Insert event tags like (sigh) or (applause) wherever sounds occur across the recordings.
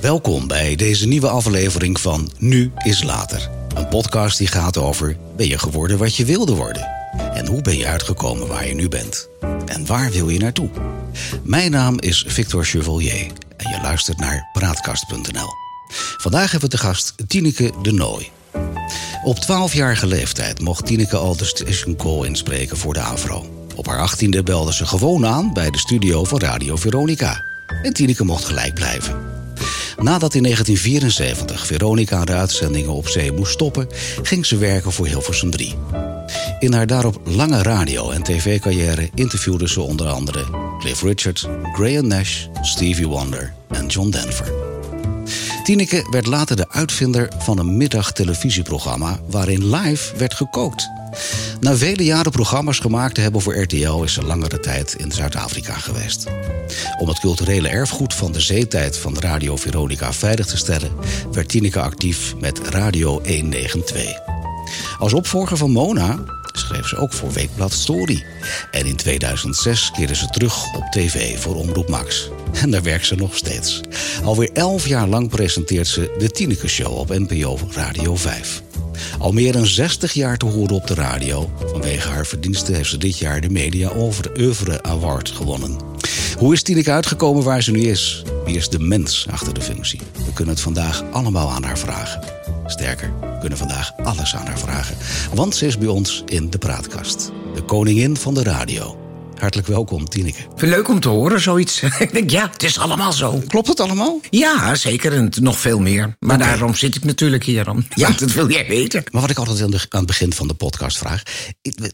Welkom bij deze nieuwe aflevering van Nu is Later. Een podcast die gaat over ben je geworden wat je wilde worden? En hoe ben je uitgekomen waar je nu bent? En waar wil je naartoe? Mijn naam is Victor Chevalier en je luistert naar praatkast.nl. Vandaag hebben we te gast Tineke de Nooi. Op 12-jarige leeftijd mocht Tineke al de station call inspreken voor de AVRO. Op haar 18e belde ze gewoon aan bij de studio van Radio Veronica. En Tineke mocht gelijk blijven. Nadat in 1974 Veronica de uitzendingen op zee moest stoppen, ging ze werken voor Hilversum 3. In haar daarop lange radio- en tv-carrière interviewde ze onder andere Cliff Richard, Graham Nash, Stevie Wonder en John Denver. Tineke werd later de uitvinder van een middagtelevisieprogramma waarin live werd gekookt. Na vele jaren programma's gemaakt te hebben voor RTL is ze langere tijd in Zuid-Afrika geweest. Om het culturele erfgoed van de zeetijd van Radio Veronica veilig te stellen, werd Tineke actief met Radio 192. Als opvolger van Mona schreef ze ook voor Weekblad Story. En in 2006 keerde ze terug op tv voor Omroep Max. En daar werkt ze nog steeds. Alweer elf jaar lang presenteert ze de Tineke Show op NPO Radio 5. Al meer dan 60 jaar te horen op de radio. Vanwege haar verdiensten heeft ze dit jaar de Media Over Oeuvre Award gewonnen. Hoe is Tineke uitgekomen waar ze nu is? Wie is de mens achter de functie? We kunnen het vandaag allemaal aan haar vragen. Sterker, we kunnen vandaag alles aan haar vragen. Want ze is bij ons in de praatkast. De koningin van de radio. Hartelijk welkom, Tineke. Leuk om te horen, zoiets. (laughs) ik denk, ja, het is allemaal zo. Klopt het allemaal? Ja, zeker. En nog veel meer. Maar daarom zit ik natuurlijk hier dan. (laughs) Ja, dat wil jij weten. Maar wat ik altijd aan, de- aan het begin van de podcast vraag...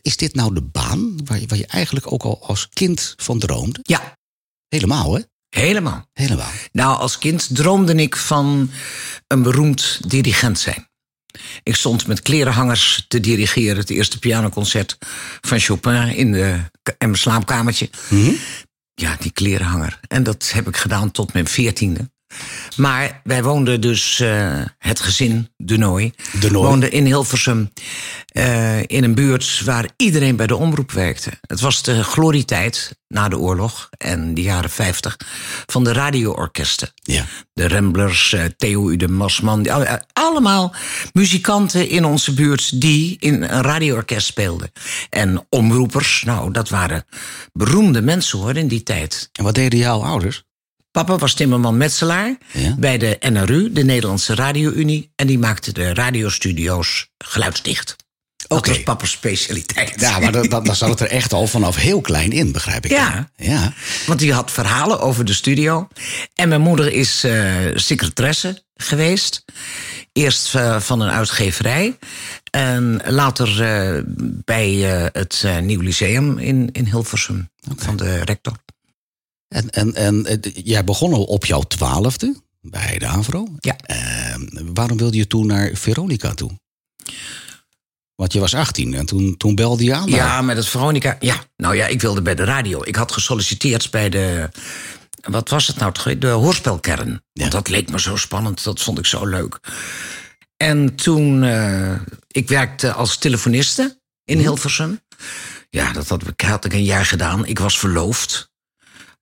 is dit nou de baan waar je, waar je eigenlijk ook al als kind van droomde? Ja, Helemaal, hè? helemaal. Helemaal. Nou, als kind droomde ik van een beroemd dirigent zijn. Ik stond met klerenhangers te dirigeren het eerste pianoconcert van Chopin in, de, in mijn slaapkamertje. Ja, die klerenhanger. En dat heb ik gedaan tot mijn veertiende. Maar wij woonden dus, eh, het gezin De Nooi, De Nooi. woonde in Hilversum eh, in een buurt waar iedereen bij de omroep werkte. Het was de glorietijd na de oorlog en de jaren 50 van de radioorkesten. Ja. De Ramblers, eh, Theo Ude Masman, allemaal muzikanten in onze buurt die in een radioorkest speelden. En omroepers, nou, dat waren beroemde mensen hoor in die tijd. En wat deden jouw ouders? Papa was timmerman metselaar Ja. bij de NRU, de Nederlandse Radio-Unie. En die maakte de radiostudio's geluidsdicht. Dat was papa's specialiteit. Ja, maar dan zat het er echt al vanaf heel klein in, begrijp ik. Ja. Ja. Want die had verhalen over de studio. En mijn moeder is eh, secretaresse geweest. Eerst eh, van een uitgeverij. En later eh, bij het Nieuw Lyceum in, in Hilversum. Van de rector. En, en, en eh, jij begon al op jouw twaalfde bij de AVRO. Ja. Eh, waarom wilde je toen naar Veronica toe? Want je was 18 en toen, toen belde je aan. Ja, met het Veronica. Ja, nou ja, ik wilde bij de radio. Ik had gesolliciteerd bij de. Wat was het nou? De hoorspelkern. Want dat leek me zo spannend. Dat vond ik zo leuk. En toen. eh, ik werkte als telefoniste in Hilversum. Ja, dat had ik een jaar gedaan. Ik was verloofd.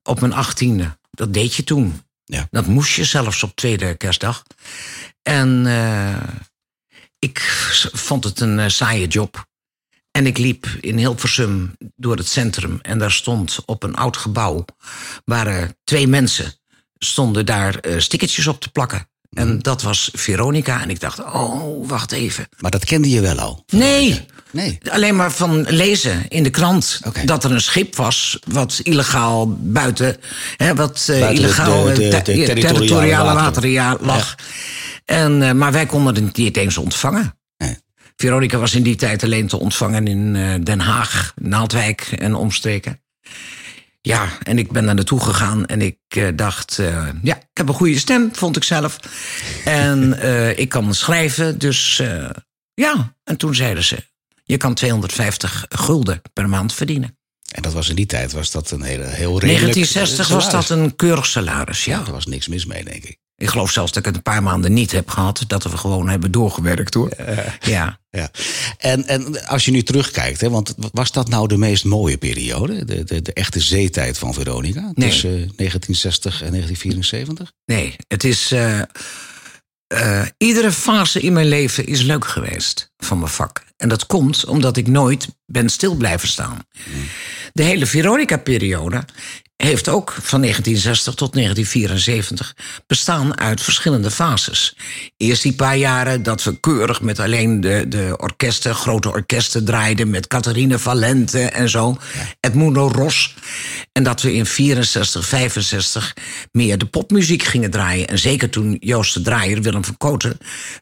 Op mijn achttiende. Dat deed je toen. Ja. Dat moest je zelfs op tweede kerstdag. En eh, ik vond het een eh, saaie job. En ik liep in Hilversum door het centrum. En daar stond op een oud gebouw... waren twee mensen stonden daar eh, stickertjes op te plakken. En dat was Veronica. En ik dacht, oh, wacht even. Maar dat kende je wel al? Nee, Nee. alleen maar van lezen in de krant... Dat er een schip was wat illegaal buiten... Hè, wat Buiten illegaal de- de- ter- de territoriale ja, lag. En, eh, maar wij konden het niet eens ontvangen. Nee. Veronica was in die tijd alleen te ontvangen in eh, Den Haag, Naaldwijk en omstreken. Ja, en ik ben daar naartoe gegaan en ik eh, dacht, ja, ik heb een goede stem, vond ik zelf. En (laughs) ik kan schrijven, dus ja. En toen zeiden ze, je kan 250 gulden per maand verdienen. En dat was in die tijd was dat een hele, heel redelijk 1960 was dat een keurig salaris, ja. Ja, daar was niks mis mee, denk ik. Ik geloof zelfs dat ik het een paar maanden niet heb gehad. Dat we gewoon hebben doorgewerkt hoor. ja. ja. En, en als je nu terugkijkt, hè, want was dat nou de meest mooie periode? De, de, de echte zeetijd van Veronica? Nee. Tussen 1960 en 1974? Nee, het is. eh, eh, iedere fase in mijn leven is leuk geweest van mijn vak. En dat komt omdat ik nooit ben stil blijven staan. De hele Veronica-periode heeft ook van 1960 tot 1974 bestaan uit verschillende fases. Eerst die paar jaren dat we keurig met alleen de, de orkesten, grote orkesten draaiden... met Catharine Valente en zo, Edmundo Ros. En dat we in 64, 65 meer de popmuziek gingen draaien. En zeker toen Joost de Draaier, Willem van Koten...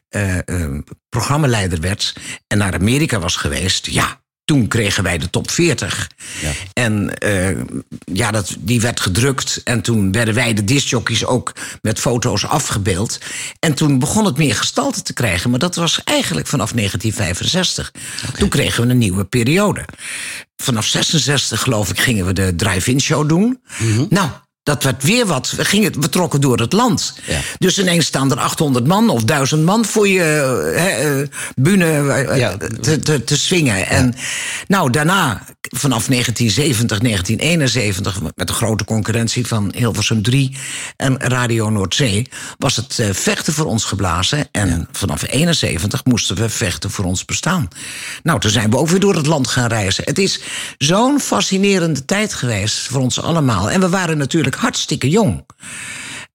eh, eh, programmaleider werd en naar Amerika was geweest... ja, toen kregen wij de top 40. Ja. En eh, ja, dat, die werd gedrukt. En toen werden wij de discjockeys ook met foto's afgebeeld. En toen begon het meer gestalte te krijgen. Maar dat was eigenlijk vanaf 1965. Toen kregen we een nieuwe periode. Vanaf 66, geloof ik, gingen we de drive-in show doen. Nou, dat werd weer wat. We, gingen, we trokken door het land. Ja. Dus ineens staan er 800 man of 1000 man voor je eh, eh, bühne eh, Ja. te, te, te swingen. En nou, daarna, vanaf 1970, 1971, met de grote concurrentie van Hilversum 3 en Radio Noordzee, was het eh, vechten voor ons geblazen. En vanaf 71 moesten we vechten voor ons bestaan. Nou, toen zijn we ook weer door het land gaan reizen. Het is zo'n fascinerende tijd geweest voor ons allemaal. En we waren natuurlijk hartstikke jong.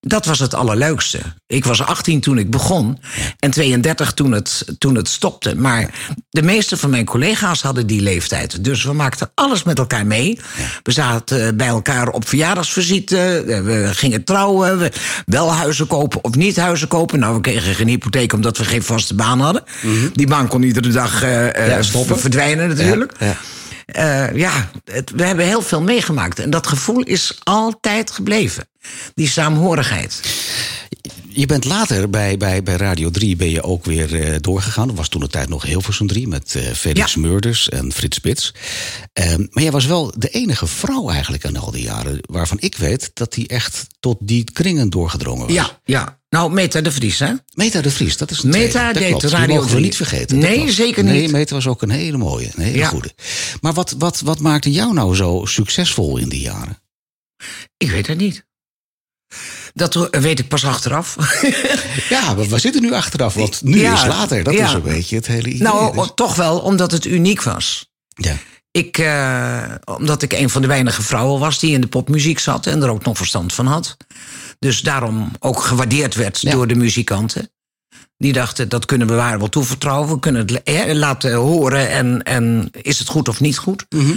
Dat was het allerleukste. Ik was 18 toen ik begon en 32 toen het, toen het stopte. Maar de meeste van mijn collega's hadden die leeftijd. Dus we maakten alles met elkaar mee. We zaten bij elkaar op verjaardagsvisite. We gingen trouwen. We wel huizen kopen of niet huizen kopen. Nou, we kregen geen hypotheek omdat we geen vaste baan hadden. Die baan kon iedere dag eh, Ja, stoppen. verdwijnen natuurlijk. Ja, ja. Eh, ja, we hebben heel veel meegemaakt. En dat gevoel is altijd gebleven. Die saamhorigheid. Je bent later bij, bij, bij Radio 3 ben je ook weer eh, doorgegaan. Dat was toen de tijd nog Hilversum 3 met eh, Felix Ja. Murders en Frits Spits. Ehm, maar jij was wel de enige vrouw eigenlijk aan al die jaren... waarvan ik weet dat die echt tot die kringen doorgedrongen was. Ja, ja. Nou, Meta de Vries, hè? Meta de Vries, dat is een Meta. Dat deed klopt. Die Radio mogen we 3. niet vergeten. Nee, zeker Nee, niet. Meta was ook een hele mooie, een hele Ja. goede. Maar wat, wat, wat maakte jou nou zo succesvol in die jaren? Ik weet het niet. Dat weet ik pas achteraf. (laughs) Ja, we, we zitten nu achteraf, want nu Ja, is later. Dat ja. is een beetje het hele idee. nou, Dus- toch wel omdat het uniek was. ja. Ik, eh, omdat ik een van de weinige vrouwen was die in de popmuziek zat en er ook nog verstand van had. Dus daarom ook gewaardeerd werd Ja. door de muzikanten. Die dachten, dat kunnen we waar wel toevertrouwen. We kunnen het eh, laten horen en, en is het goed of niet goed. Mhm.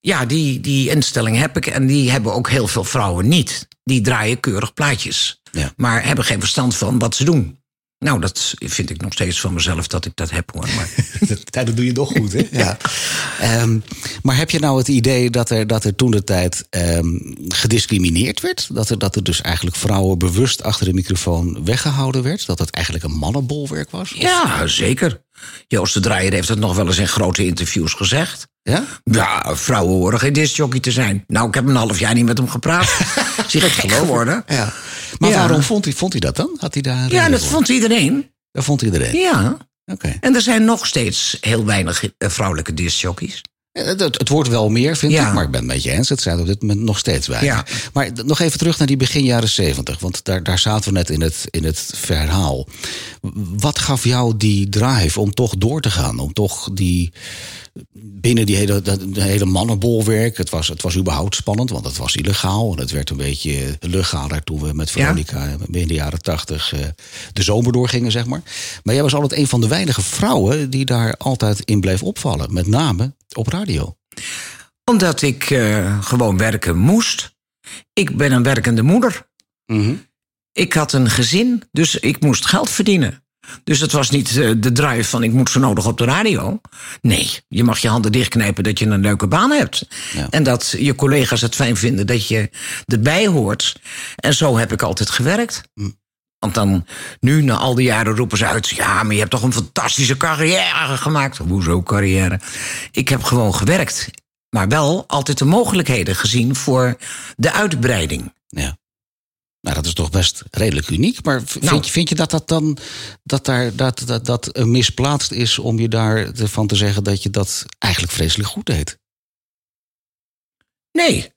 Ja, die, die instelling heb ik. En die hebben ook heel veel vrouwen niet. Die draaien keurig plaatjes. Ja. Maar hebben geen verstand van wat ze doen. Nou, dat vind ik nog steeds van mezelf dat ik dat heb hoor. Maar (laughs) dat, dat doe je toch goed, hè? (laughs) Ja. Ehm, maar heb je nou het idee dat er, dat er toen de tijd ehm, gediscrimineerd werd? Dat er, dat er dus eigenlijk vrouwen bewust achter de microfoon weggehouden werd? Dat het eigenlijk een mannenbolwerk was? Ja, zeker. Joost de Draaier heeft het nog wel eens in grote interviews gezegd. Ja? Ja, vrouwen horen geen discjockey te zijn. Nou, ik heb een half jaar niet met hem gepraat. (laughs) Is hij gek geworden? ja. Maar Ja. waarom vond hij, vond hij dat dan? Had hij daar Ja, reden dat voor? vond iedereen. Dat vond iedereen. Ja. Oké. En er zijn nog steeds heel weinig eh, vrouwelijke discjockeys. Het, het wordt wel meer, vind Ja. ik, maar ik ben het met je eens. Het zijn op dit moment nog steeds weinig. Ja. Maar nog even terug naar die begin jaren zeventig. Want daar, daar zaten we net in het, in het verhaal. Wat gaf jou die drive om toch door te gaan? Om toch die binnen die hele, dat hele mannenbolwerk. Het was, het was überhaupt spannend, want het was illegaal. En het werd een beetje legaler toen we met Veronica in de jaren tachtig eh, de zomer doorgingen, zeg maar. Maar jij was altijd een van de weinige vrouwen die daar altijd in bleef opvallen. Met name op radio. Omdat ik eh, gewoon werken moest. Ik ben een werkende moeder. Ik had een gezin, dus ik moest geld verdienen. Dus het was niet eh, de drive van ik moet zo nodig op de radio. Nee, je mag je handen dichtknijpen dat je een leuke baan hebt. Ja. En dat je collega's het fijn vinden dat je erbij hoort. En zo heb ik altijd gewerkt. Want dan, nu na al die jaren roepen ze uit... ja, maar je hebt toch een fantastische carrière gemaakt. Hoezo carrière? Ik heb gewoon gewerkt. Maar wel altijd de mogelijkheden gezien voor de uitbreiding. Ja. Nou, dat is toch best redelijk uniek. Maar v- Nou. vind, je, vind je dat dat dan dat daar dat, dat, dat misplaatst is om je daarvan te zeggen dat je dat eigenlijk vreselijk goed deed? Nee,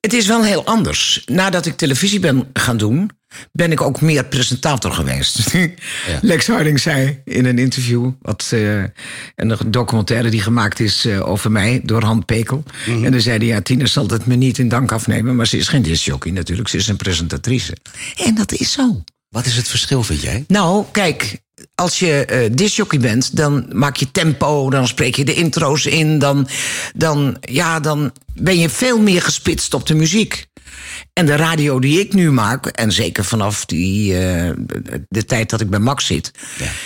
het is wel heel anders. Nadat ik televisie ben gaan doen, ben ik ook meer presentator geweest. (laughs) Lex Harding zei in een interview, wat, eh, een documentaire die gemaakt is eh, over mij door Han Pekel. En dan zei hij, ja, Tina zal het me niet in dank afnemen, maar ze is geen discjockey natuurlijk, ze is een presentatrice. En dat is zo. Wat is het verschil, vind jij? Nou, kijk, als je eh discjockey bent, dan maak je tempo, dan spreek je de intro's in, dan, dan, ja, dan ben je veel meer gespitst op de muziek. En de radio die ik nu maak, en zeker vanaf die, eh, de, tijd dat ik bij Max zit,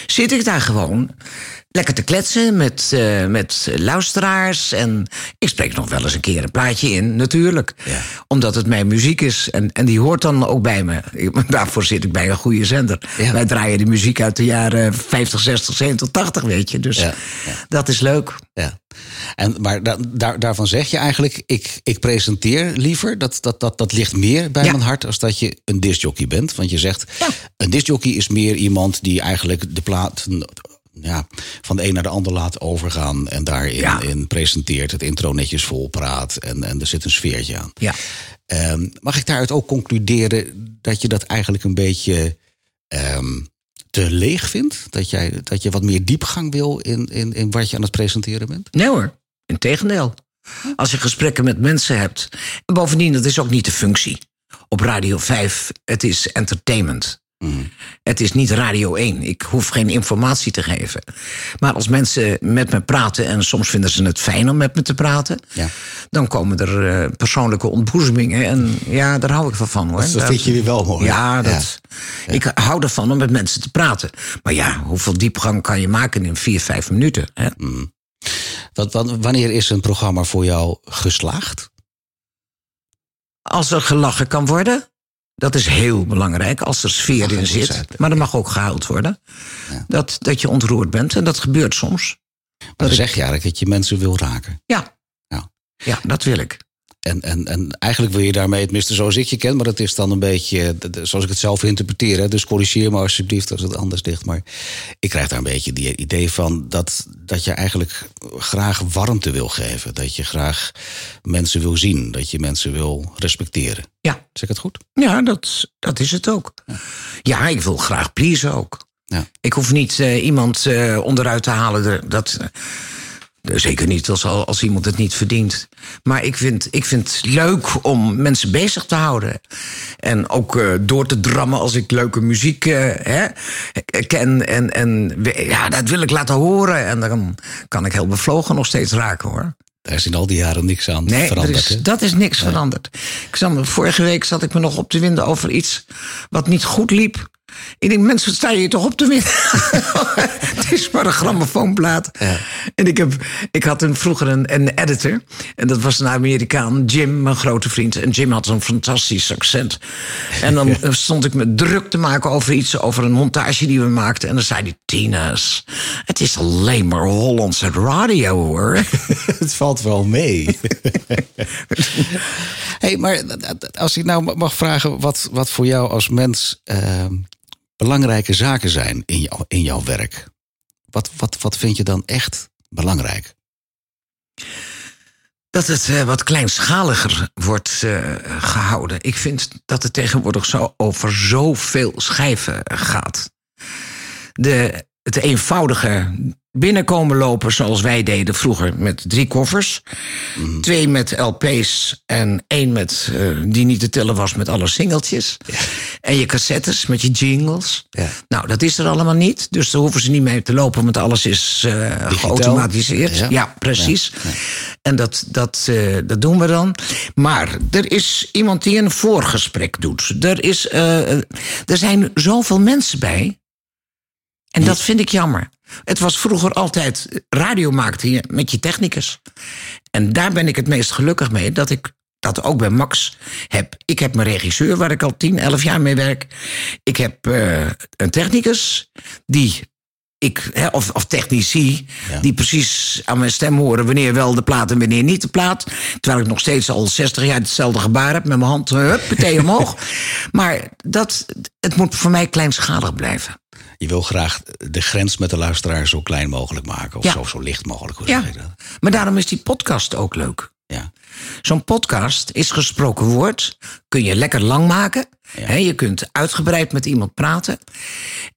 zit ik daar gewoon lekker te kletsen met, eh, met luisteraars. En ik spreek nog wel eens een keer een plaatje in, natuurlijk. Ja. Omdat het mijn muziek is. En, en die hoort dan ook bij me. (laughs) Daarvoor zit ik bij een goede zender. Ja. Wij draaien de muziek uit de jaren 50, 60, 70, 80, weet je. Dus Ja, dat is leuk. Ja. En, maar da- daar, daarvan zeg je eigenlijk, ik, ik presenteer liever. Dat, dat, dat, dat ligt meer bij Ja. mijn hart als dat je een discjockey bent. Want je zegt, Ja. een discjockey is meer iemand die eigenlijk de plaat ja, van de een naar de ander laat overgaan. En daarin Ja. in presenteert, het intro netjes vol praat. En, en er zit een sfeertje aan. Ja. Ehm, mag ik daaruit ook concluderen dat je dat eigenlijk een beetje ehm, te leeg vindt? Dat, jij, dat je wat meer diepgang wil in, in, in wat je aan het presenteren bent? Nee hoor, integendeel. Als je gesprekken met mensen hebt. En bovendien, dat is ook niet de functie. Op Radio 5, het is entertainment. Het is niet Radio 1. Ik hoef geen informatie te geven. Maar als mensen met me praten, en soms vinden ze het fijn om met me te praten, Ja. dan komen er eh, persoonlijke ontboezemingen. En ja, daar hou ik wel van hoor. Dat vind je weer wel mooi. Ja, dat, ik hou ervan om met mensen te praten. Maar ja, hoeveel diepgang kan je maken in vier, vijf minuten? Hè? Wat, wat- wanneer is een programma voor jou geslaagd? Als er gelachen kan worden, dat is heel belangrijk. Als er sfeer in zit. zijn. Maar er mag ook gehuild worden. Dat, dat je ontroerd bent. En dat gebeurt soms. Maar dan zeg je eigenlijk dat je mensen wil raken. Ja. Ja. Ja, dat wil ik. En, en, en eigenlijk wil je daarmee, tenminste zoals ik je ken, maar dat is dan een beetje zoals ik het zelf interpreteer. Hè, dus corrigeer me alsjeblieft als het anders ligt. Maar ik krijg daar een beetje die idee van dat, dat je eigenlijk graag warmte wil geven. Dat je graag mensen wil zien. Dat je mensen wil respecteren. Ja, Zeg ik het goed? ja dat, dat is het ook. Ja, ik wil graag pleasen ook. Ja. Ik hoef niet eh, iemand eh, onderuit te halen. Dat, zeker niet als, als iemand het niet verdient. Maar ik vind, ik vind het leuk om mensen bezig te houden. En ook eh, door te drammen als ik leuke muziek eh, hè, ken. En, en ja, dat wil ik laten horen. En dan kan ik heel bevlogen nog steeds raken hoor. Daar is in al die jaren niks aan Nee, er veranderd. is, hè? dat is niks veranderd. Ik zat vorige week zat ik me nog op te winden over iets wat niet goed liep. Ik denk, mensen, sta je hier toch op te winden? (laughs) het is maar een grammofoonplaat. En ik, heb, ik had een, vroeger een, een editor. En dat was een Amerikaan, Jim, mijn grote vriend. En Jim had zo'n fantastisch accent. En dan (laughs) stond ik me druk te maken over iets, over een montage die we maakten. En dan zei hij, Tina's, het is alleen maar Hollandse radio hoor. (laughs) het valt wel mee. hey, maar als ik nou mag vragen wat, wat voor jou als mens ehm, belangrijke zaken zijn in, jou, in jouw werk. Wat, wat, wat vind je dan echt belangrijk? Dat het eh, wat kleinschaliger wordt eh, gehouden. Ik vind dat het tegenwoordig zo over zoveel schijven gaat. De, het eenvoudige binnenkomen lopen zoals wij deden vroeger met drie koffers. Twee met LP's en één met, eh, die niet te tellen was met alle singeltjes. En je cassettes met je jingles. Ja. Nou, dat is er allemaal niet. Dus daar hoeven ze niet mee te lopen, want alles is eh, geautomatiseerd. Ja. Ja, precies. En dat, dat, eh, dat doen we dan. Maar er is iemand die een voorgesprek doet. Er, is, er zijn zoveel mensen bij. En dat vind ik jammer. Het was vroeger altijd radio maakte je met je technicus. En daar ben ik het meest gelukkig mee dat ik dat ook bij Max heb. Ik heb mijn regisseur waar ik al 10, 11 jaar mee werk. Ik heb eh, een technicus die ik, of, of technici, Ja. die precies aan mijn stem horen wanneer wel de plaat en wanneer niet de plaat. Terwijl ik nog steeds al 60 jaar hetzelfde gebaar heb met mijn hand, hup, meteen omhoog. (laughs) Maar dat, het moet voor mij kleinschalig blijven. Je wil graag de grens met de luisteraar zo klein mogelijk maken. Of Ja. zo, zo licht mogelijk. Hoe Ja, zeg je dat? maar daarom is die podcast ook leuk. Ja. Zo'n podcast is gesproken woord. Kun je lekker lang maken. Ja. Je kunt uitgebreid met iemand praten.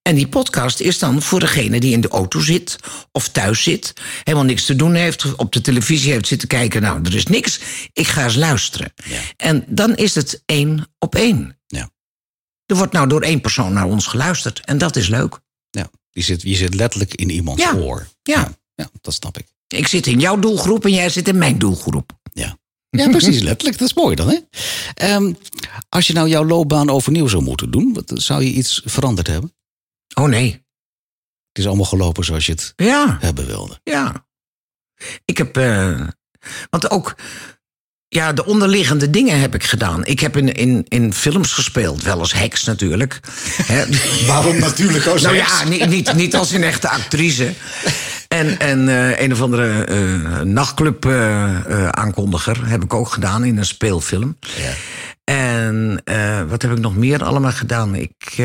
En die podcast is dan voor degene die in de auto zit of thuis zit. Helemaal niks te doen heeft. Op de televisie heeft zitten kijken. Nou, er is niks. Ik ga eens luisteren. Ja. En dan is het één op één. Er wordt nou door één persoon naar ons geluisterd. En dat is leuk. ja. Je, zit, je zit letterlijk in iemands Ja. oor. Ja. ja. Ja, dat snap ik. Ik zit in jouw doelgroep en jij zit in mijn doelgroep. Ja. Ja, precies, (laughs) letterlijk. Dat is mooi dan, hè? Ehm, als je nou jouw loopbaan overnieuw zou moeten doen, zou je iets veranderd hebben? Oh nee. Het is allemaal gelopen zoals je het Ja. hebben wilde. Ja. Ik heb. eh, want ook. Ja, de onderliggende dingen heb ik gedaan. Ik heb in, in, in films gespeeld, wel als heks natuurlijk. (laughs) Waarom natuurlijk als nou ja, niet, niet, niet als een echte actrice. En, en eh, een of andere eh, nachtclub eh, aankondiger heb ik ook gedaan in een speelfilm. Ja. En wat heb ik nog meer allemaal gedaan? Ik.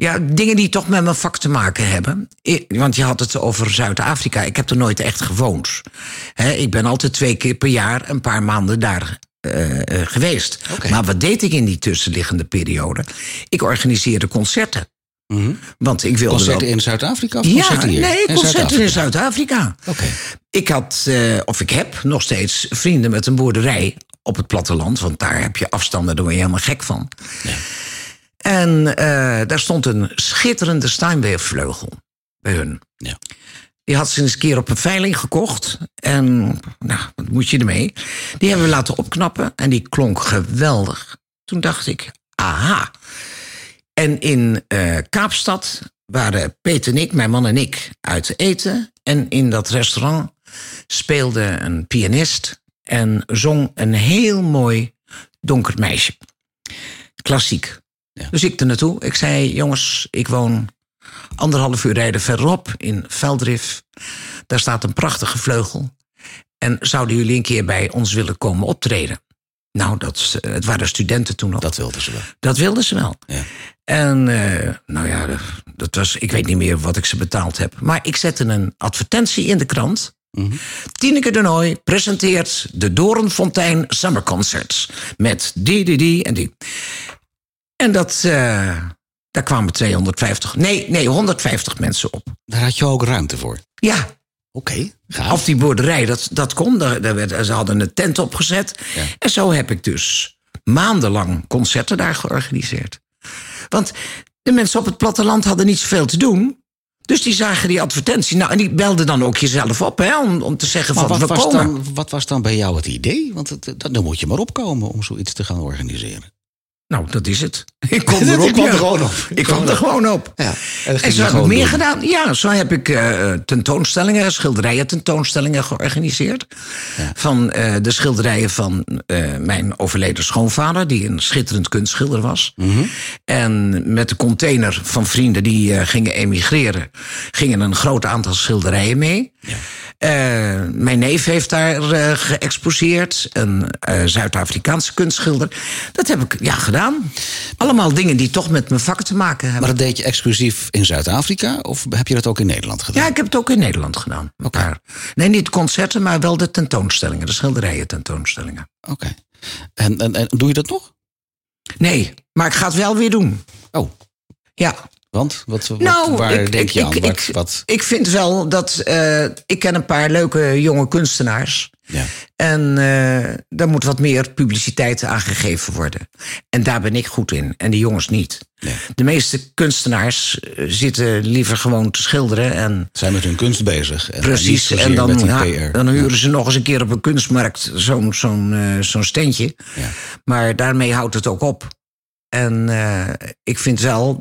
Ja, dingen die toch met mijn vak te maken hebben. Want je had het over Zuid-Afrika. Ik heb er nooit echt gewoond. Ik ben altijd twee keer per jaar een paar maanden daar eh, eh, geweest. Maar wat deed ik in die tussenliggende periode? Ik organiseerde concerten. Mhm. Want ik wilde Concerten wel... in Zuid-Afrika Ja, hier? nee, concerten in Zuid-Afrika. Ik had, eh, of ik heb nog steeds vrienden met een boerderij op het platteland. Want daar heb je afstanden, daar word je helemaal gek van. Ja. En eh, daar stond een schitterende Steinway-vleugel bij hun. Ja. Die had ze eens een keer op een veiling gekocht. En nou, wat moet je ermee? Die hebben we laten opknappen en die klonk geweldig. Toen dacht ik, aha. En in eh, Kaapstad waren Peter en ik, mijn man en ik, uit eten. En in dat restaurant speelde een pianist en zong een heel mooi donker meisje. Klassiek. Ja. Dus ik er naartoe. Ik zei, jongens, ik woon anderhalf uur rijden verderop in Veldrif. Daar staat een prachtige vleugel. En zouden jullie een keer bij ons willen komen optreden? Nou, dat, eh, het waren studenten toen nog. Dat wilden ze wel. Dat wilden ze wel. Ja. En eh, nou ja, dat was, ik weet niet meer wat ik ze betaald heb. Maar ik zette een advertentie in de krant. Mhm. Tineke de Nooi presenteert de Doornfontein Summer Concerts. Met die, die, die en die. En dat, eh, daar kwamen 250, nee, nee, 150 mensen op. Daar had je ook ruimte voor. Ja, Oké, gaaf. of die boerderij, dat, dat kon. Daar, daar werd, ze hadden een tent opgezet. Ja. En zo heb ik dus maandenlang concerten daar georganiseerd. Want de mensen op het platteland hadden niet zoveel te doen. Dus die zagen die advertentie. Nou, en die belden dan ook jezelf op hè, om, om te zeggen Maar van wat we was, komen. dan, wat was dan bij jou het idee? Want dat, dan moet je maar opkomen om zoiets te gaan organiseren. Nou, dat is het. (laughs) Ik kom kwam (laughs) ja. er gewoon op. Ik kwam er gewoon op. Ja, en zo heb ik meer doen. gedaan. Ja, zo heb ik eh, tentoonstellingen, schilderijen tentoonstellingen georganiseerd. Ja. Van eh, de schilderijen van eh, mijn overleden schoonvader, die een schitterend kunstschilder was. Mhm. En met de container van vrienden die gingen emigreren, gingen een groot aantal schilderijen mee. Eh, mijn neef heeft daar eh, geëxposeerd, een eh, Zuid-Afrikaanse kunstschilder. Dat heb ik ja, gedaan. Allemaal dingen die toch met mijn vak te maken hebben. Maar dat deed je exclusief in Zuid-Afrika? Of heb je dat ook in Nederland gedaan? Ja, ik heb het ook in Nederland gedaan. Een paar. Nee, niet concerten, maar wel de tentoonstellingen, de schilderijen tentoonstellingen. Oké. En, en, en doe je dat nog? Nee, maar ik ga het wel weer doen. Oh, Ja. Want? Wat, wat, Nou, waar ik- denk ik- je aan? ik- Wat, ik- wat, Ik vind wel dat. eh, ik ken een paar leuke jonge kunstenaars. ja. En eh daar moet wat meer publiciteit aan gegeven worden. En daar ben ik goed in. En die jongens niet. Nee. De meeste kunstenaars eh, zitten liever gewoon te schilderen. En Zijn met hun kunst bezig. En, Precies, en dan, ja, dan huren ze nog eens een keer op een kunstmarkt zo'n zo'n eh, zo'n standje. Ja. Maar daarmee houdt het ook op. En ik vind wel,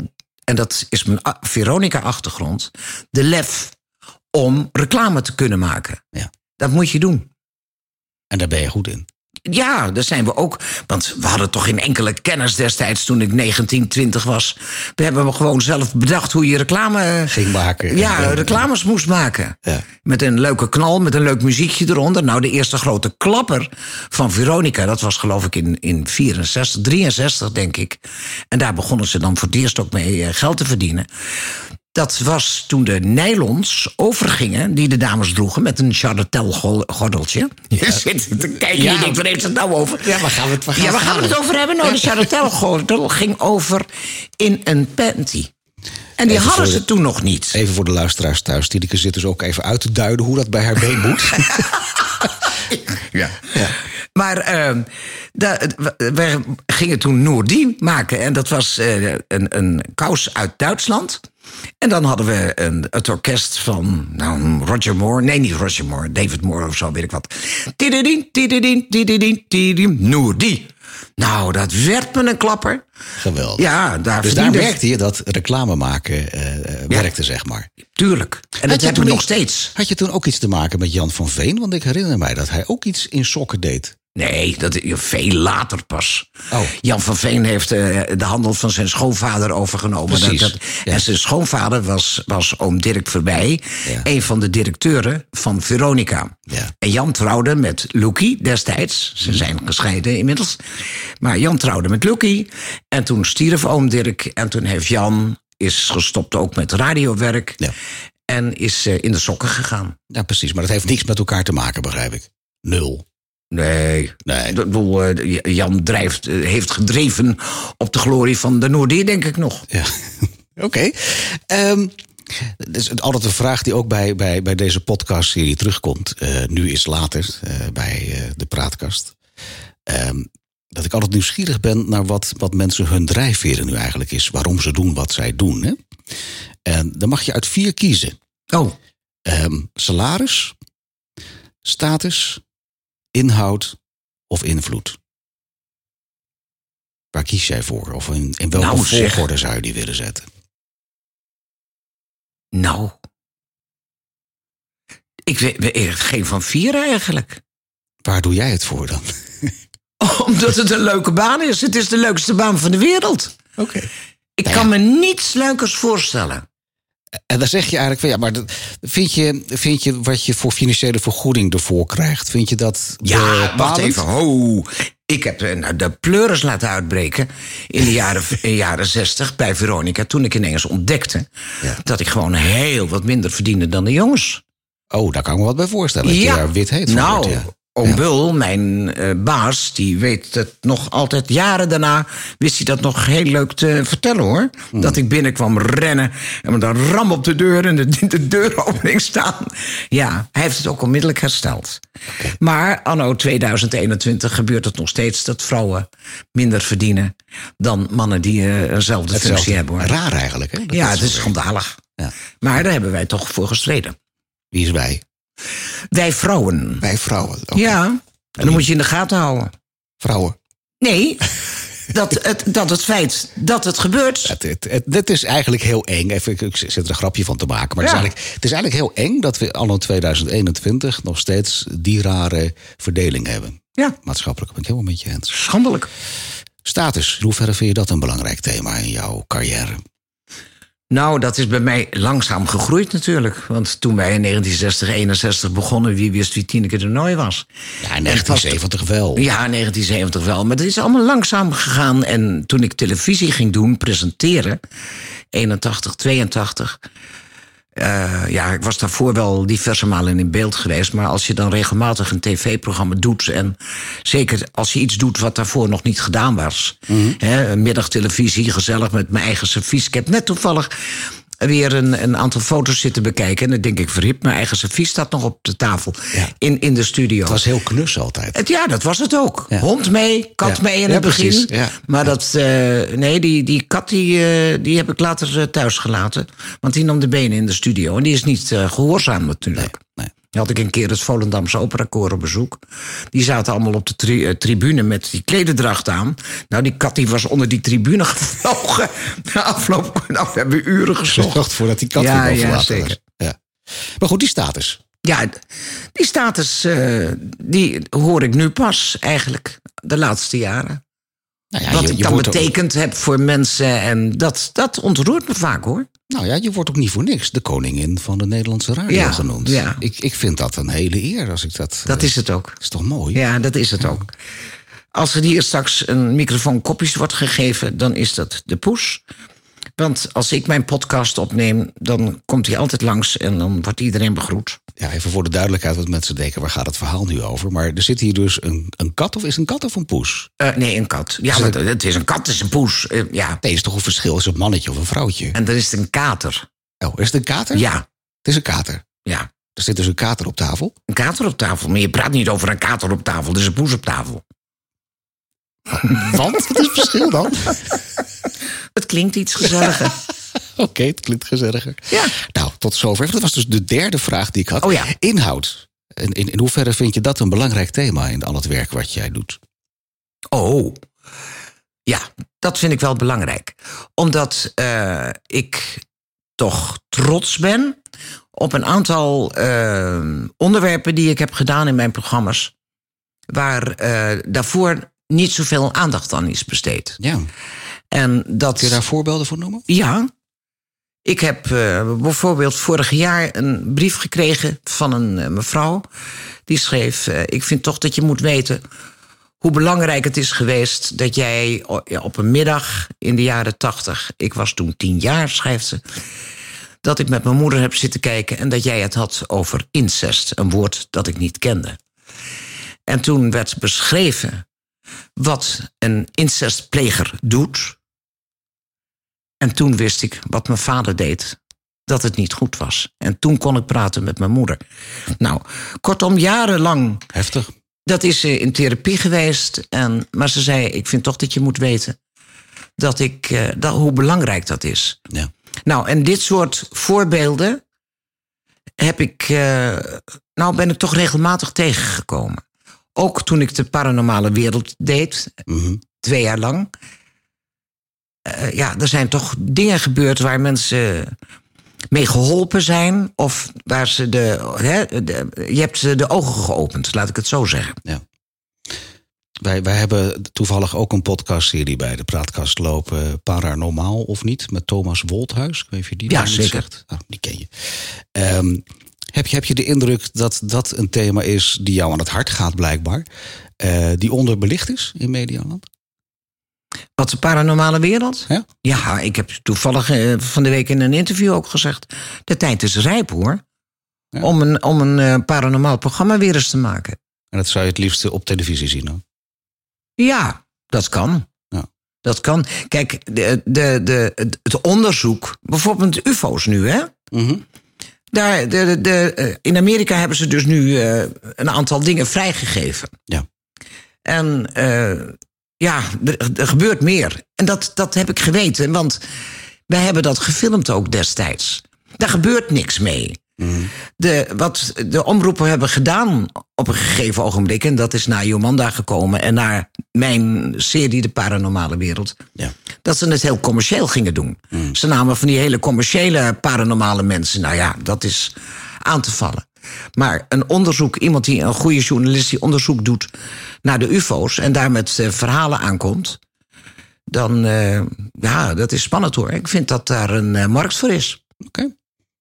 en dat is mijn Veronica-achtergrond, de lef om reclame te kunnen maken. Ja. Dat moet je doen. En daar ben je goed in. Ja, daar zijn we ook. Want we hadden toch geen enkele kennis destijds toen ik 19, 20 was. We hebben gewoon zelf bedacht hoe je reclame... Ging maken. Ja, reclames moest maken. Ja. Met een leuke knal, met een leuk muziekje eronder. Nou, de eerste grote klapper van Veronica, dat was geloof ik in, in 64, 63 denk ik. En daar begonnen ze dan voor het eerst ook mee eh, geld te verdienen. Dat was toen de nylons overgingen, die de dames droegen... met een Charretel-gordeltje. (laughs) Je zit te kijken Ja. en je denkt, waar heeft het nou over? Ja, waar gaan we het- waar gaan ja, waar gaan we het over hebben? Nou, de Charretel-gordel ging over in een panty. En die Even hadden ze de- toen nog niet. Even voor de luisteraars thuis. Tineke zit dus ook even uit te duiden hoe dat bij haar been moet. (laughs) Ja. Maar da- we- gingen toen Noordi maken. En dat was eh, een, een kous uit Duitsland. En dan hadden we een, het orkest van nou, Roger Moore. Nee, niet Roger Moore. David Moore of zo, weet ik wat. Tididin, tididin, tididin, tididin, Noordi. Nou, dat werd me een klapper. Geweldig. Ja, daar dus daar merkte je dat reclame maken eh, eh, werkte, zeg maar. Tuurlijk. En dat je heb toen ik nog steeds. Had je toen ook iets te maken met Jan van Veen? Want ik herinner mij dat hij ook iets in sokken deed. Nee, dat is veel later pas. Oh. Jan van Veen heeft eh, de handel van zijn schoonvader overgenomen. Precies, Dat- dat- ja. En zijn schoonvader was, was oom Dirk Verbij, Ja. een van de directeuren van Veronica. Ja. En Jan trouwde met Loekie destijds. Ze zijn gescheiden inmiddels. Maar Jan trouwde met Loekie. En toen stierf oom Dirk. En toen heeft Jan is gestopt ook met radiowerk. Ja. En is eh, in de sokken gegaan. Ja, precies. Maar dat heeft niks met elkaar te maken, begrijp ik. Nul. Nee. Nee. Ik bedoel, eh, Jan drijft, eh, heeft gedreven op de glorie van de Noordier, denk ik nog. Ja, (laughs) oké. Ehm, dat is altijd een vraag die ook bij, bij, bij deze podcastserie terugkomt. Eh, nu is later bij de praatkast. Ehm, dat ik altijd nieuwsgierig ben naar wat, wat mensen hun drijfveren nu eigenlijk is. Waarom ze doen wat zij doen. Hè? En dan mag je uit vier kiezen. Oh, Ehm, salaris, status, inhoud of invloed. Waar kies jij voor? Of in, in welke Nou, volgorde zou je die willen zetten? nou. Ik weet geen van vier eigenlijk. Waar doe jij het voor dan? (laughs) Omdat het een leuke baan is. Het is de leukste baan van de wereld. Oké. Ik Nou kan me niets leukers voorstellen. En dan zeg je eigenlijk van ja, maar vind je, vind je wat je voor financiële vergoeding ervoor krijgt, vind je dat Ja, wacht bepalend? even. Ho. Ik heb eh, nou, de pleuris laten uitbreken in de jaren, (laughs) jaren 60 bij Veronica. Toen ik ineens ontdekte Ja. dat ik gewoon heel wat minder verdiende dan de jongens. Oh, daar kan ik me wat bij voorstellen. Dat je daar wit heet nou, wordt, ja. Oom. Bul, mijn eh, baas, die weet het nog altijd. Jaren daarna wist hij dat nog heel leuk te vertellen hoor. Hmm. Dat ik binnenkwam rennen en een ram op de deur en de, (laughs) de deuropening staan. Ja, hij heeft het ook onmiddellijk hersteld. Maar anno 2021 gebeurt het nog steeds dat vrouwen minder verdienen dan mannen die eh, eenzelfde functie hebben hoor. Raar eigenlijk, hè? Dat Ja, dat het is schandalig. Ja. Maar daar hebben wij toch voor gestreden. Wie is wij? Wij vrouwen. Wij vrouwen. Ja, en dan moet je in de gaten houden. Vrouwen. Nee, dat het, dat het feit dat het gebeurt. Het, het, het, dit is eigenlijk heel eng. Even, ik- ik zit er een grapje van te maken. Maar het, is eigenlijk, het is eigenlijk heel eng dat we anno 2021 nog steeds die rare verdeling hebben. Ja, Maatschappelijk ben ik helemaal met je eens. schandelijk. Status, in hoeverre vind je dat een belangrijk thema in jouw carrière? Nou, dat is bij mij langzaam gegroeid natuurlijk. Want toen wij in 1960, 61 begonnen, wie wist wie Tineke de Nooi was? Ja, in En het was- 1970 wel. Ja, in 1970 wel. Maar het is allemaal langzaam gegaan. En toen ik televisie ging doen, presenteren, 81, 82. Eh, ja, ik was daarvoor wel diverse malen in beeld geweest. Maar als je dan regelmatig een tv-programma doet. en zeker als je iets doet wat daarvoor nog niet gedaan was. hè, een middagtelevisie, gezellig met mijn eigen servies. Ik heb net toevallig weer een, een aantal foto's zitten bekijken. En dan denk ik, verhip, mijn eigen servies staat nog op de tafel. Ja. In, in de studio. Het was heel knus altijd. Het, ja, dat was het ook. Ja. Hond mee, kat Ja. mee in het begin. Maar dat, eh, nee, die, die kat die, eh, die heb ik later eh, thuis gelaten. Want die nam de benen in de studio. En die is niet eh, gehoorzaam natuurlijk. Nee. Had ik een keer het Volendamse Operakoor op bezoek. Die zaten allemaal op de tri- eh, tribune met die klededracht aan. Nou, die kat die was onder die tribune (laughs) gevlogen. Na afloop, (laughs) nou, we hebben uren gezocht. Zorgt ervoor dat die kat Ja, weer ja, zeker. was. Ja. Maar goed, die status. Ja, die status eh, die hoor ik nu pas eigenlijk, de laatste jaren. Nou ja, Wat je- ik dan ook- betekend heb voor mensen. En dat, dat ontroert me vaak hoor. Nou ja, je wordt ook niet voor niks de koningin van de Nederlandse radio Ja, genoemd. ja. Ik, ik vind dat een hele eer als ik dat... Dat eh, is het ook. is toch mooi? Ja, dat is het ook. Als er hier straks een microfoon kopjes wordt gegeven, dan is dat de poes. Want als ik mijn podcast opneem, dan komt hij altijd langs en dan wordt iedereen begroet. Ja, even voor de duidelijkheid, wat mensen denken, waar gaat het verhaal nu over? Maar er zit hier dus een, een kat, of is het een kat of een poes? Eh, nee, een kat. Ja, het is een kat, het is een poes. Eh, ja. Nee, is toch een verschil, is het een mannetje of een vrouwtje? En dan is het een kater. Oh, is het een kater? Ja, Het is een kater. ja. Er zit dus een kater op tafel. Een kater op tafel. Maar je praat niet over een kater op tafel, er is een poes op tafel. (laughs) Want? Wat is het verschil dan? (laughs) Het klinkt iets gezelliger. (laughs) Oké, het klinkt gezelliger. Ja. Nou, tot zover. Dat was dus de derde vraag die ik had. Oh ja. Inhoud. In, in, in hoeverre vind je dat een belangrijk thema in al het werk wat jij doet? Oh, ja, dat vind ik wel belangrijk. Omdat eh, ik toch trots ben op een aantal eh, onderwerpen die ik heb gedaan in mijn programma's. Waar eh, daarvoor niet zoveel aandacht aan is besteed. Ja. En dat. Kun je daar voorbeelden voor noemen? Ja. Ik heb eh, bijvoorbeeld vorig jaar een brief gekregen van een eh, mevrouw. Die schreef: eh, Ik vind toch dat je moet weten hoe belangrijk het is geweest dat jij op een middag in de jaren tachtig, ik was toen tien jaar, schrijft ze, dat ik met mijn moeder heb zitten kijken en dat jij het had over incest, een woord dat ik niet kende. En toen werd beschreven wat een incestpleger doet. En toen wist ik wat mijn vader deed, dat het niet goed was. En toen kon ik praten met mijn moeder. Nou, kortom, jarenlang Heftig. dat is eh, in therapie geweest. En, maar ze zei, ik vind toch dat je moet weten dat ik, eh, dat, hoe belangrijk dat is. Ja. Nou, en dit soort voorbeelden heb ik, eh, nou ben ik toch regelmatig tegengekomen. Ook toen ik de paranormale wereld deed, Mhm. twee jaar lang. Eh, ja, er zijn toch dingen gebeurd waar mensen mee geholpen zijn. Of waar ze de, hè, de. Je hebt ze de ogen geopend, laat ik het zo zeggen. Wij, wij hebben toevallig ook een podcastserie bij de Praatkast lopen. Paranormaal of niet? Met Thomas Wolthuis. Ik weet niet of je die Ja, zeker. zegt. Ah, die ken je. Ehm, heb je. Heb je de indruk dat dat een thema is die jou aan het hart gaat, blijkbaar? eh, die onderbelicht is in Medialand? Wat de paranormale wereld? Ja? Ja, ik heb toevallig eh, van de week in een interview ook gezegd. De tijd is rijp hoor. Ja. Om een, om een eh, paranormaal programma weer eens te maken. En dat zou je het liefst op televisie zien. Hoor. Ja, dat kan. Ja. Dat kan. Kijk, de, de, de, het- onderzoek, bijvoorbeeld UFO's nu, hè? Mhm. Daar, de, de, de, eh, in Amerika hebben ze dus nu een aantal dingen vrijgegeven. Ja. En ja, er, er gebeurt meer. En dat, dat heb ik geweten, want wij hebben dat gefilmd ook destijds. Daar gebeurt niks mee. De, wat de omroepen hebben gedaan op een gegeven ogenblik... en dat is naar Jomanda gekomen en naar mijn serie De Paranormale Wereld... Ja. dat ze het heel commercieel gingen doen. Ze namen van die hele commerciële paranormale mensen. Nou ja, dat is aan te vallen. Maar een onderzoek, iemand die een goede journalist... die onderzoek doet naar de ufo's... en daar met eh, verhalen aankomt... dan, eh, ja, dat is spannend hoor. Ik vind dat daar een eh, markt voor is. Oké.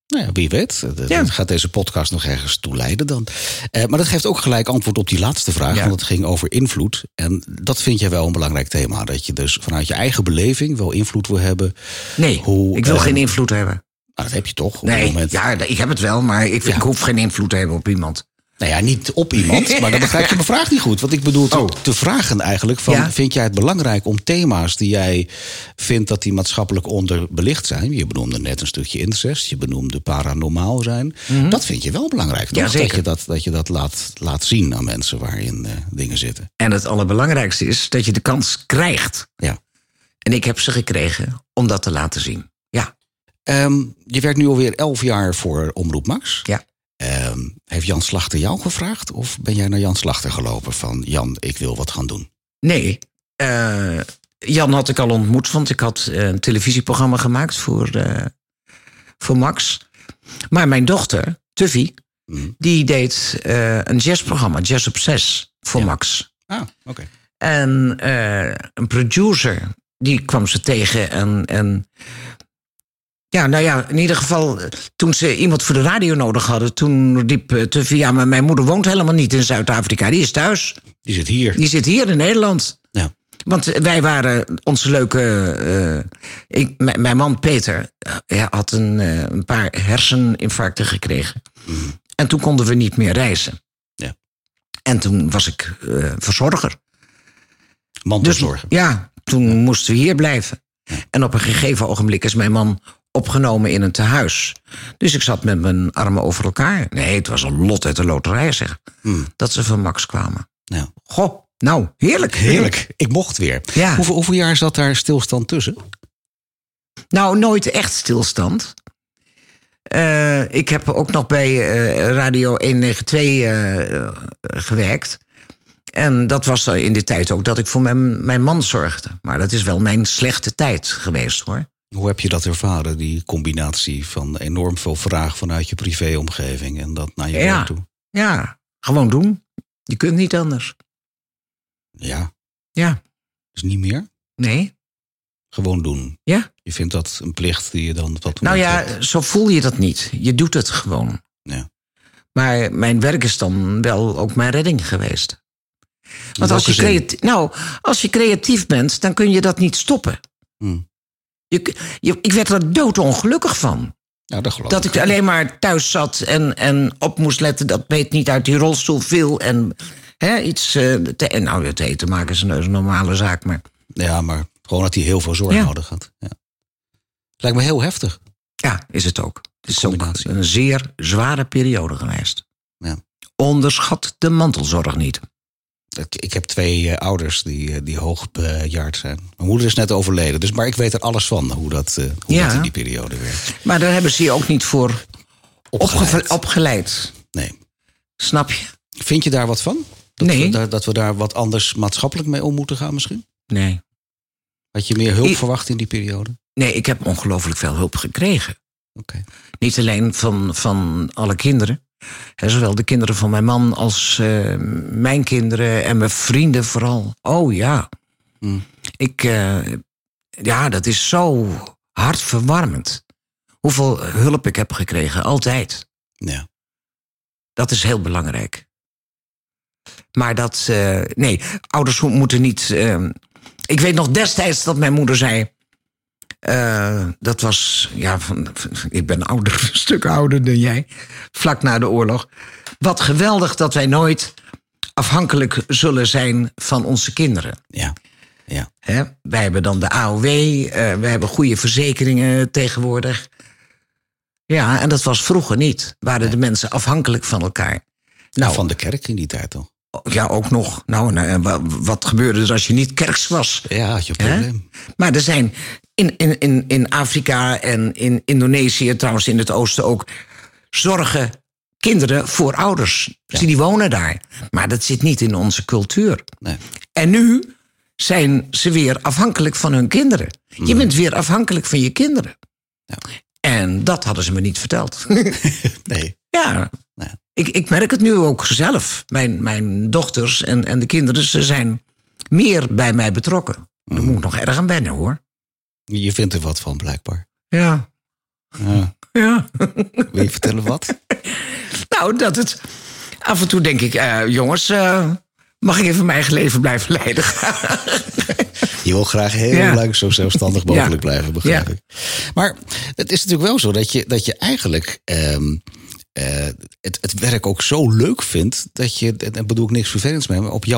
Nou ja, wie weet. Dat Ja. gaat deze podcast nog ergens toe leiden dan. Maar dat geeft ook gelijk antwoord op die laatste vraag. Ja. Want het ging over invloed. En dat vind jij wel een belangrijk thema. Dat je dus vanuit je eigen beleving wel invloed wil hebben. Nee, Hoe, ik wil geen invloed hebben. Nou, dat heb je toch Nee, moment. ja, ik heb het wel, maar ik, vind, Ja. ik hoef geen invloed te hebben op iemand. Nou ja, niet op iemand. maar dan begrijp je (laughs) mijn vraag niet goed. Want ik bedoel te, Oh. te vragen eigenlijk. Van, Ja. Vind jij het belangrijk om thema's die jij vindt dat die maatschappelijk onderbelicht zijn. Je benoemde net een stukje incest. Je benoemde paranormaal zijn. Dat vind je wel belangrijk. Toch? Mhm. Ja, zeker. Dat je dat, dat, je dat laat, laat zien aan mensen waarin eh, dingen zitten. En het allerbelangrijkste is dat je de kans krijgt. Ja. En ik heb ze gekregen om dat te laten zien. Ehm, je werkt nu alweer elf jaar voor Omroep Max. ja. Ehm, heeft Jan Slachter jou gevraagd? Of ben jij naar Jan Slachter gelopen van... Jan, ik wil wat gaan doen? Nee, eh, Jan had ik al ontmoet, want ik had eh, een televisieprogramma gemaakt voor, eh, voor Max. Maar mijn dochter, Tuffy, Mm. Die deed uh, een jazzprogramma, Jazz op 6, voor ja. Max. Ah, oké. Okay. En een producer, die kwam ze tegen en, en ja, nou ja, in ieder geval, toen ze iemand voor de radio nodig hadden, toen riep Tuffy, ja, maar mijn moeder woont helemaal niet in Zuid-Afrika, die is thuis. Die zit hier. Die zit hier in Nederland. Ja. Want wij waren onze leuke. Uh, ik, mijn man Peter uh, had een, uh, een paar herseninfarcten gekregen. Mm. En toen konden we niet meer reizen. Ja. En toen was ik verzorger. Mantelzorger. Dus, ja, toen ja. moesten we hier blijven. Ja. En op een gegeven ogenblik is mijn man opgenomen in een tehuis. Dus ik zat met mijn armen over elkaar. Nee, het was een lot uit de loterij, zeg. Mm. Dat ze van Max kwamen. Ja. Goh, nou, heerlijk. Heerlijk. Ik mocht weer. Ja. Hoeveel, hoeveel jaar zat daar stilstand tussen? Nou, nooit echt stilstand. Uh, ik heb ook nog bij uh, Radio 192 uh, gewerkt. En dat was in die tijd ook dat ik voor mijn, mijn man zorgde. Maar dat is wel mijn slechte tijd geweest hoor. Hoe heb je dat ervaren, die combinatie van enorm veel vraag vanuit je privéomgeving en dat naar je ja. werk toe? Ja, gewoon doen. Je kunt niet anders. Ja. Ja. Dus niet meer? Nee. Gewoon doen. Ja. Je vindt dat een plicht die je dan op dat Nou ja, hebt. zo voel je dat niet. Je doet het gewoon. Ja. Maar mijn werk is dan wel ook mijn redding geweest. Want als je, creatief, nou, als je creatief bent, dan kun je dat niet stoppen. Hm. Je, je, ik werd er doodongelukkig van. Ja, dat geloof Dat ik alleen maar thuis zat en, en op moest letten dat Beet niet uit die rolstoel viel. En hè, iets uh, te, en nou, te eten maken is een, een normale zaak. Maar Ja, maar gewoon dat hij heel veel zorg Ja. nodig had. Ja. Lijkt me heel heftig. ja, is het ook. Het is ook een zeer zware periode geweest. Ja. Onderschat de mantelzorg niet. Ik, ik heb twee eh, ouders die, eh, die hoog bejaard zijn. Mijn moeder is net overleden, dus, maar ik weet er alles van hoe dat, eh, hoe Ja. dat in die periode werkt. Maar daar hebben ze je ook niet voor opgeleid. opgeleid. Nee. Snap je? Vind je daar wat van? Dat Nee. We, dat we daar wat anders maatschappelijk mee om moeten gaan misschien? Nee. Had je meer hulp Ik- verwacht in die periode? Nee, ik heb ongelooflijk veel hulp gekregen. Oké. Niet alleen van, van alle kinderen. Zowel de kinderen van mijn man als eh, mijn kinderen en mijn vrienden vooral. Oh ja. Hmm. Ik, eh, ja, dat is zo hartverwarmend. Hoeveel hulp ik heb gekregen, altijd. Ja. Dat is heel belangrijk. Maar dat, eh, nee, ouders moeten niet. eh, ik weet nog destijds dat mijn moeder zei. Eh, dat was, ja, van, ik ben ouder, (laughs) een stuk ouder dan jij. Vlak na de oorlog. Wat geweldig dat wij nooit afhankelijk zullen zijn van onze kinderen. Ja. Ja. Hè? Wij hebben dan de AOW, eh we hebben goede verzekeringen tegenwoordig. Ja, en dat was vroeger niet. Waren de mensen afhankelijk van elkaar. Nou, Van de kerk in die tijd al. Ja, ook nog. Nou, nou, wat gebeurde er als je niet kerks was? Ja, had je een probleem. Maar er zijn in, in, in, in Afrika en in Indonesië, trouwens in het oosten ook, zorgen kinderen voor ouders. Dus die wonen daar. Maar dat zit niet in onze cultuur. Nee. En nu zijn ze weer afhankelijk van hun kinderen. Je bent weer afhankelijk van je kinderen. Ja. En dat hadden ze me niet verteld. (laughs) (laughs) Nee. ja. Ik, ik merk het nu ook zelf. Mijn, mijn dochters en, en de kinderen, ze zijn meer bij mij betrokken. Daar moet ik nog erg aan wennen hoor. Je vindt er wat van, blijkbaar. Ja, Ja. (laughs) ja. Wil je vertellen wat? (laughs) nou, dat het. Af en toe denk ik, eh, jongens, eh, mag ik even mijn eigen leven blijven leiden? (laughs) Je wil graag heel Ja. lang zo zelfstandig mogelijk Ja. blijven, begrijp ik. Maar het is natuurlijk wel zo dat je, dat je eigenlijk ehm, eh, het, het werk ook zo leuk vindt... dat je, en bedoel ik niks vervelends mee... maar op jouw